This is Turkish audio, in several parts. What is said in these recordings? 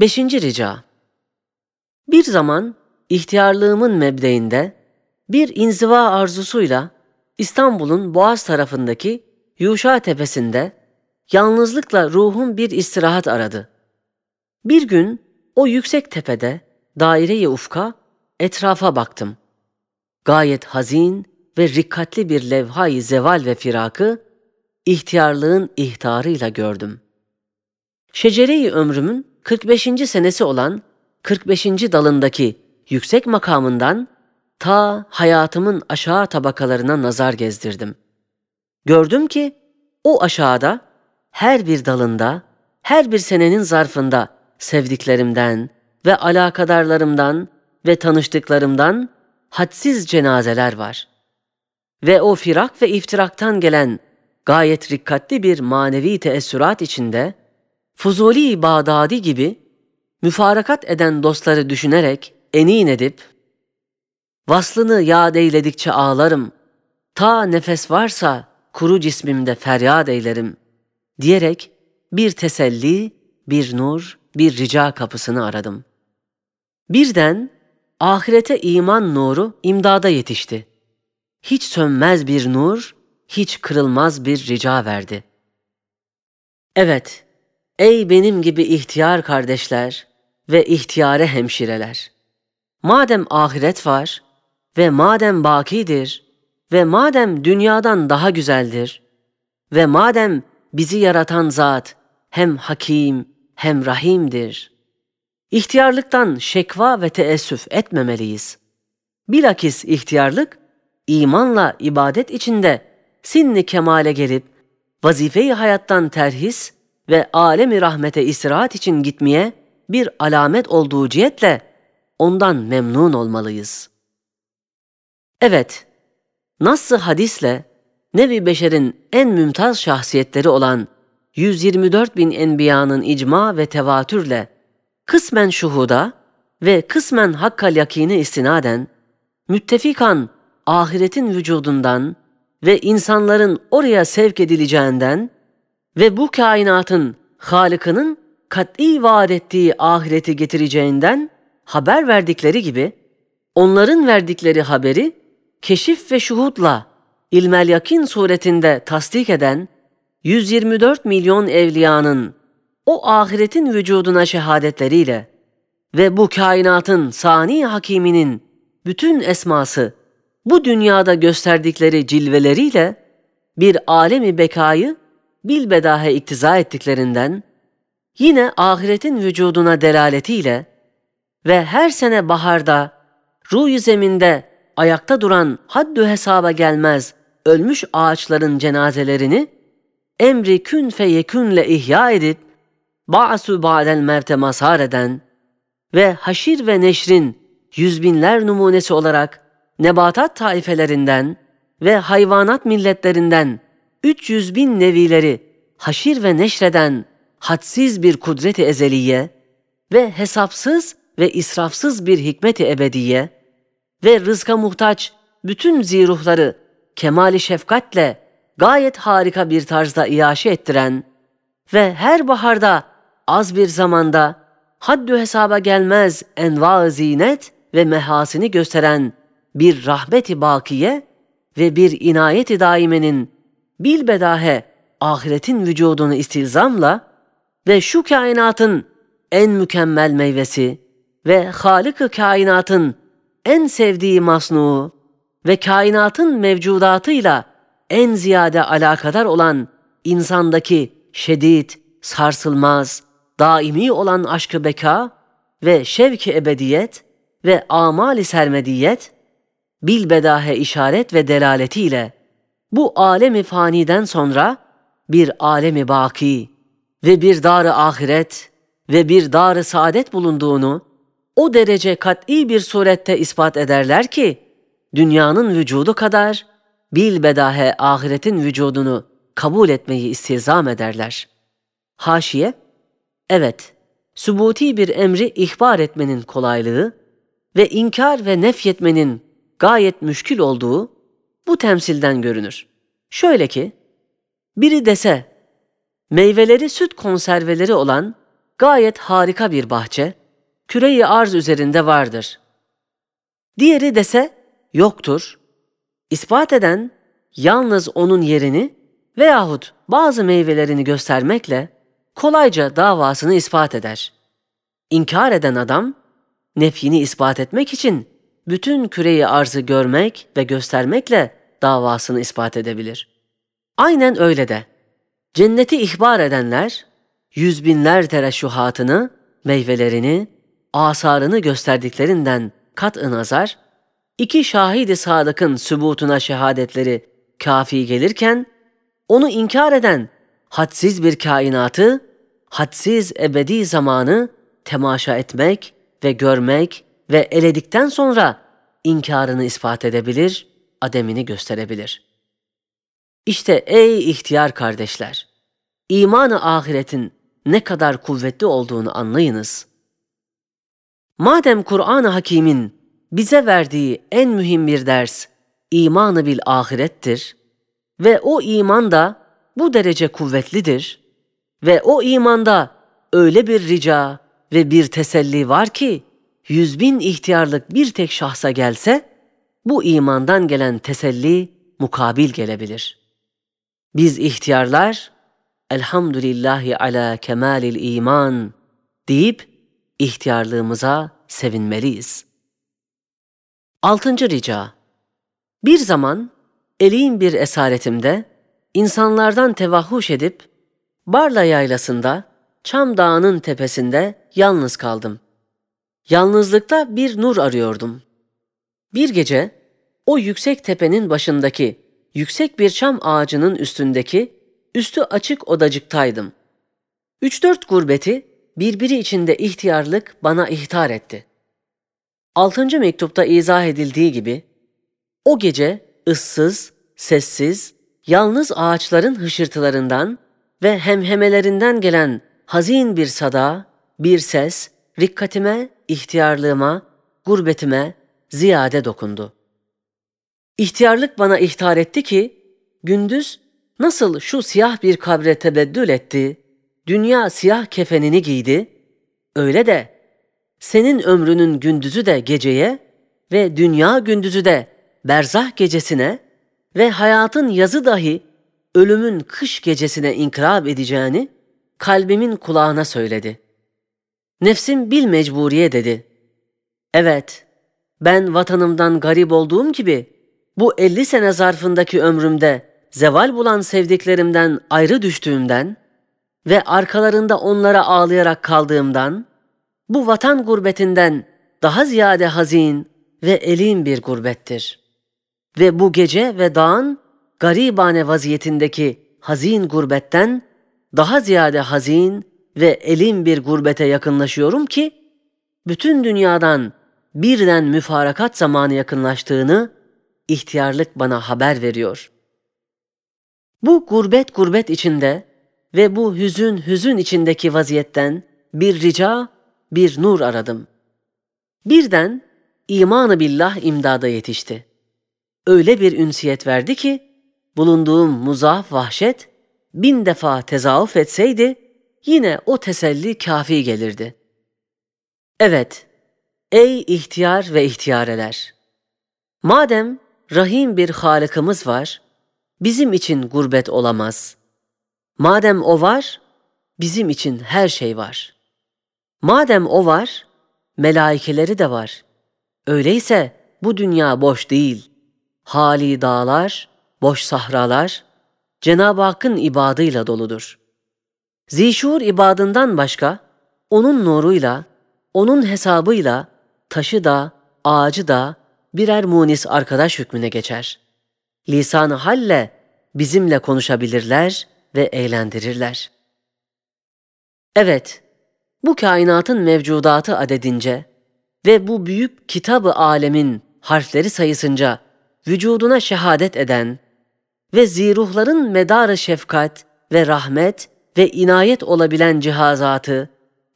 Beşinci rica. Bir zaman ihtiyarlığımın mebdeinde bir inziva arzusuyla İstanbul'un Boğaz tarafındaki Yuşa tepesinde yalnızlıkla ruhum bir istirahat aradı. Bir gün o yüksek tepede daire-i ufka etrafa baktım. Gayet hazin ve rikkatli bir levhayı zeval ve firakı ihtiyarlığın ihtarıyla gördüm. Şecere-i ömrümün 45. senesi olan 45. dalındaki yüksek makamından ta hayatımın aşağı tabakalarına nazar gezdirdim. Gördüm ki o aşağıda her bir dalında, her bir senenin zarfında sevdiklerimden ve alakadarlarımdan ve tanıştıklarımdan hadsiz cenazeler var. Ve o firak ve iftiraktan gelen gayet rikkatli bir manevi teessürat içinde Fuzuli Bağdadi gibi müfarakat eden dostları düşünerek enin edip vaslını yad eyledikçe ağlarım, ta nefes varsa kuru cismimde feryat eylerim diyerek bir teselli, bir nur, bir rica kapısını aradım. Birden ahirete iman nuru imdada yetişti. Hiç sönmez bir nur, hiç kırılmaz bir rica verdi. Evet, ey benim gibi ihtiyar kardeşler ve ihtiyare hemşireler! Madem ahiret var ve madem bakidir ve madem dünyadan daha güzeldir ve madem bizi yaratan zat hem hakim hem rahimdir. İhtiyarlıktan şekva ve teessüf etmemeliyiz. Bilakis ihtiyarlık, imanla ibadet içinde sinni kemale gelip, vazifeyi hayattan terhis ve alemi rahmete istirahat için gitmeye bir alamet olduğu cihetle ondan memnun olmalıyız. Evet, nasıl hadisle Nevi Beşer'in en mümtaz şahsiyetleri olan 124 bin enbiyanın icma ve tevatürle kısmen şuhuda ve kısmen hakkal yakini istinaden müttefikan ahiretin vücudundan ve insanların oraya sevk edileceğinden ve bu kainatın Halık'ının kat'i vaat ettiği ahireti getireceğinden haber verdikleri gibi onların verdikleri haberi keşif ve şuhudla ilmel yakin suretinde tasdik eden 124 milyon evliyanın o ahiretin vücuduna şehadetleriyle ve bu kainatın sani hakiminin bütün esması bu dünyada gösterdikleri cilveleriyle bir alemi bekayı bilbedahe iktiza ettiklerinden yine ahiretin vücuduna delaletiyle ve her sene baharda ruh zeminde ayakta duran haddü hesaba gelmez ölmüş ağaçların cenazelerini emri kün fe yekünle ihya edip ba'su ba'del mevte mazhar eden ve haşir ve neşrin yüzbinler numunesi olarak nebatat taifelerinden ve hayvanat milletlerinden 300 bin nevileri haşir ve neşreden hadsiz bir kudreti ezeliye ve hesapsız ve israfsız bir hikmeti ebediye ve rızka muhtaç bütün ziruhları kemali şefkatle gayet harika bir tarzda iaşe ettiren ve her baharda az bir zamanda haddü hesaba gelmez enva zinet ve mehasini gösteren bir rahmeti bakiye ve bir inayeti daimenin bilbedahe ahiretin vücudunu istilzamla ve şu kainatın en mükemmel meyvesi ve Halık-ı kainatın en sevdiği masnuğu ve kainatın mevcudatıyla en ziyade alakadar olan insandaki şedid, sarsılmaz, daimi olan aşkı beka ve şevki ebediyet ve amali sermediyet, bilbedahe işaret ve delaletiyle bu alemi faniden sonra bir alemi baki ve bir dar-ı ahiret ve bir dar-ı saadet bulunduğunu o derece kat'i bir surette ispat ederler ki, dünyanın vücudu kadar bilbedahe ahiretin vücudunu kabul etmeyi istizam ederler. Haşiye, evet, sübuti bir emri ihbar etmenin kolaylığı ve inkar ve nefyetmenin gayet müşkül olduğu bu temsilden görünür. Şöyle ki, biri dese, meyveleri süt konserveleri olan gayet harika bir bahçe, küreyi arz üzerinde vardır. Diğeri dese yoktur. İspat eden yalnız onun yerini veyahut bazı meyvelerini göstermekle kolayca davasını ispat eder. İnkar eden adam, nefyini ispat etmek için bütün küreyi arzı görmek ve göstermekle davasını ispat edebilir. Aynen öyle de. Cenneti ihbar edenler, yüz binler tereşuhatını, meyvelerini, asarını gösterdiklerinden kat-ı nazar, iki şahidi sadıkın sübutuna şehadetleri kafi gelirken, onu inkar eden hadsiz bir kainatı, hadsiz ebedi zamanı temaşa etmek ve görmek ve eledikten sonra inkarını ispat edebilir, ademini gösterebilir. İşte ey ihtiyar kardeşler, imanı ahiretin ne kadar kuvvetli olduğunu anlayınız. Madem Kur'an-ı Hakîm'in bize verdiği en mühim bir ders imanı bil ahirettir ve o iman da bu derece kuvvetlidir ve o imanda öyle bir rica ve bir teselli var ki yüz bin ihtiyarlık bir tek şahsa gelse bu imandan gelen teselli mukabil gelebilir. Biz ihtiyarlar elhamdülillahi ala kemalil iman deyip ihtiyarlığımıza sevinmeliyiz. Altıncı rica Bir zaman elin bir esaretimde insanlardan tevahhuş edip Barla yaylasında Çam Dağı'nın tepesinde yalnız kaldım. Yalnızlıkta bir nur arıyordum. Bir gece o yüksek tepenin başındaki yüksek bir çam ağacının üstündeki üstü açık odacıktaydım. Üç dört gurbeti birbiri içinde ihtiyarlık bana ihtar etti. Altıncı mektupta izah edildiği gibi, o gece ıssız, sessiz, yalnız ağaçların hışırtılarından ve hemhemelerinden gelen hazin bir sada, bir ses, rikkatime, ihtiyarlığıma, gurbetime ziyade dokundu. İhtiyarlık bana ihtar etti ki, gündüz nasıl şu siyah bir kabre tebeddül etti, dünya siyah kefenini giydi, öyle de senin ömrünün gündüzü de geceye ve dünya gündüzü de berzah gecesine ve hayatın yazı dahi ölümün kış gecesine inkılap edeceğini kalbimin kulağına söyledi. Nefsim bil mecburiye dedi. Evet, ben vatanımdan garip olduğum gibi bu elli sene zarfındaki ömrümde zeval bulan sevdiklerimden ayrı düştüğümden ve arkalarında onlara ağlayarak kaldığımdan, bu vatan gurbetinden daha ziyade hazin ve elin bir gurbettir. Ve bu gece ve dağın garibane vaziyetindeki hazin gurbetten daha ziyade hazin ve elin bir gurbete yakınlaşıyorum ki, bütün dünyadan birden müfarakat zamanı yakınlaştığını ihtiyarlık bana haber veriyor. Bu gurbet gurbet içinde ve bu hüzün hüzün içindeki vaziyetten bir rica, bir nur aradım. Birden imanı billah imdada yetişti. Öyle bir ünsiyet verdi ki, bulunduğum muzaf vahşet bin defa tezahüf etseydi, yine o teselli kafi gelirdi. Evet, ey ihtiyar ve ihtiyareler! Madem rahim bir Halık'ımız var, bizim için gurbet olamaz. Madem o var, bizim için her şey var. Madem o var, melaikeleri de var. Öyleyse bu dünya boş değil. Hali dağlar, boş sahralar, Cenab-ı Hakk'ın ibadıyla doludur. Zişur ibadından başka, onun nuruyla, onun hesabıyla taşı da, ağacı da birer munis arkadaş hükmüne geçer. Lisan-ı halle bizimle konuşabilirler ve eğlendirirler. Evet, bu kainatın mevcudatı adedince ve bu büyük kitabı alemin harfleri sayısınca vücuduna şehadet eden ve ziruhların medarı şefkat ve rahmet ve inayet olabilen cihazatı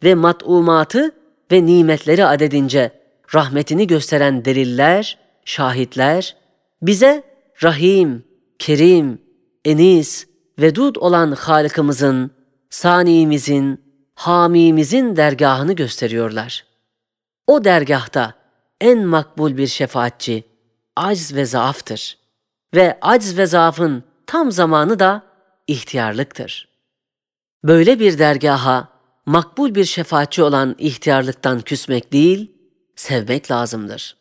ve mat'umatı ve nimetleri adedince rahmetini gösteren deliller, şahitler, bize Rahim, Kerim, Enis, Vedud olan Halık'ımızın, Sani'imizin, Hamimizin dergahını gösteriyorlar. O dergahta en makbul bir şefaatçi acz ve zaaftır. Ve acz ve zaafın tam zamanı da ihtiyarlıktır. Böyle bir dergaha makbul bir şefaatçi olan ihtiyarlıktan küsmek değil, sevmek lazımdır.